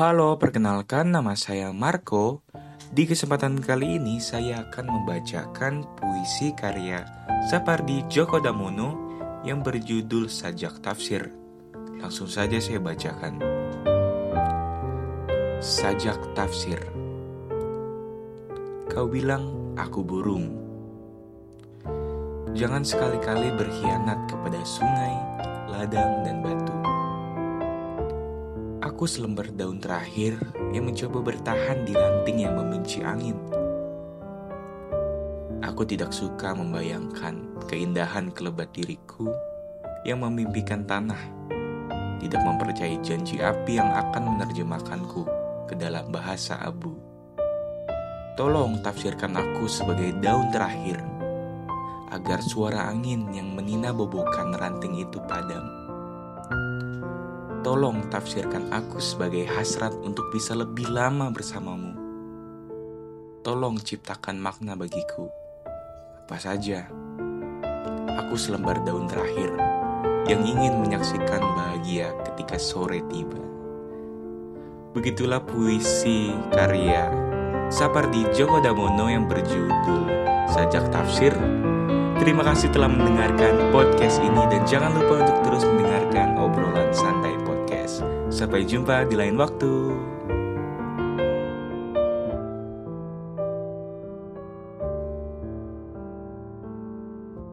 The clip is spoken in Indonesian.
Halo, perkenalkan nama saya Marco. Di kesempatan kali ini saya akan membacakan puisi karya Sapardi Djoko Damono yang berjudul Sajak Tafsir. Langsung saja saya bacakan. Sajak Tafsir Kau bilang aku burung. Jangan sekali-kali berkhianat kepada sungai, ladang, dan batu. Aku selembar daun terakhir yang mencoba bertahan di ranting yang membenci angin. Aku tidak suka membayangkan keindahan kelebat diriku yang memimpikan tanah, tidak mempercayai janji api yang akan menerjemahkanku ke dalam bahasa abu. Tolong tafsirkan aku sebagai daun terakhir, agar suara angin yang menina bobokan ranting itu padam. Tolong tafsirkan aku sebagai hasrat untuk bisa lebih lama bersamamu. Tolong ciptakan makna bagiku. Apa saja, aku selembar daun terakhir yang ingin menyaksikan bahagia ketika sore tiba. Begitulah puisi karya Sapardi Djoko Damono yang berjudul Sajak Tafsir. Terima kasih telah mendengarkan podcast ini dan jangan lupa untuk terus podcast. Sampai jumpa di lain waktu.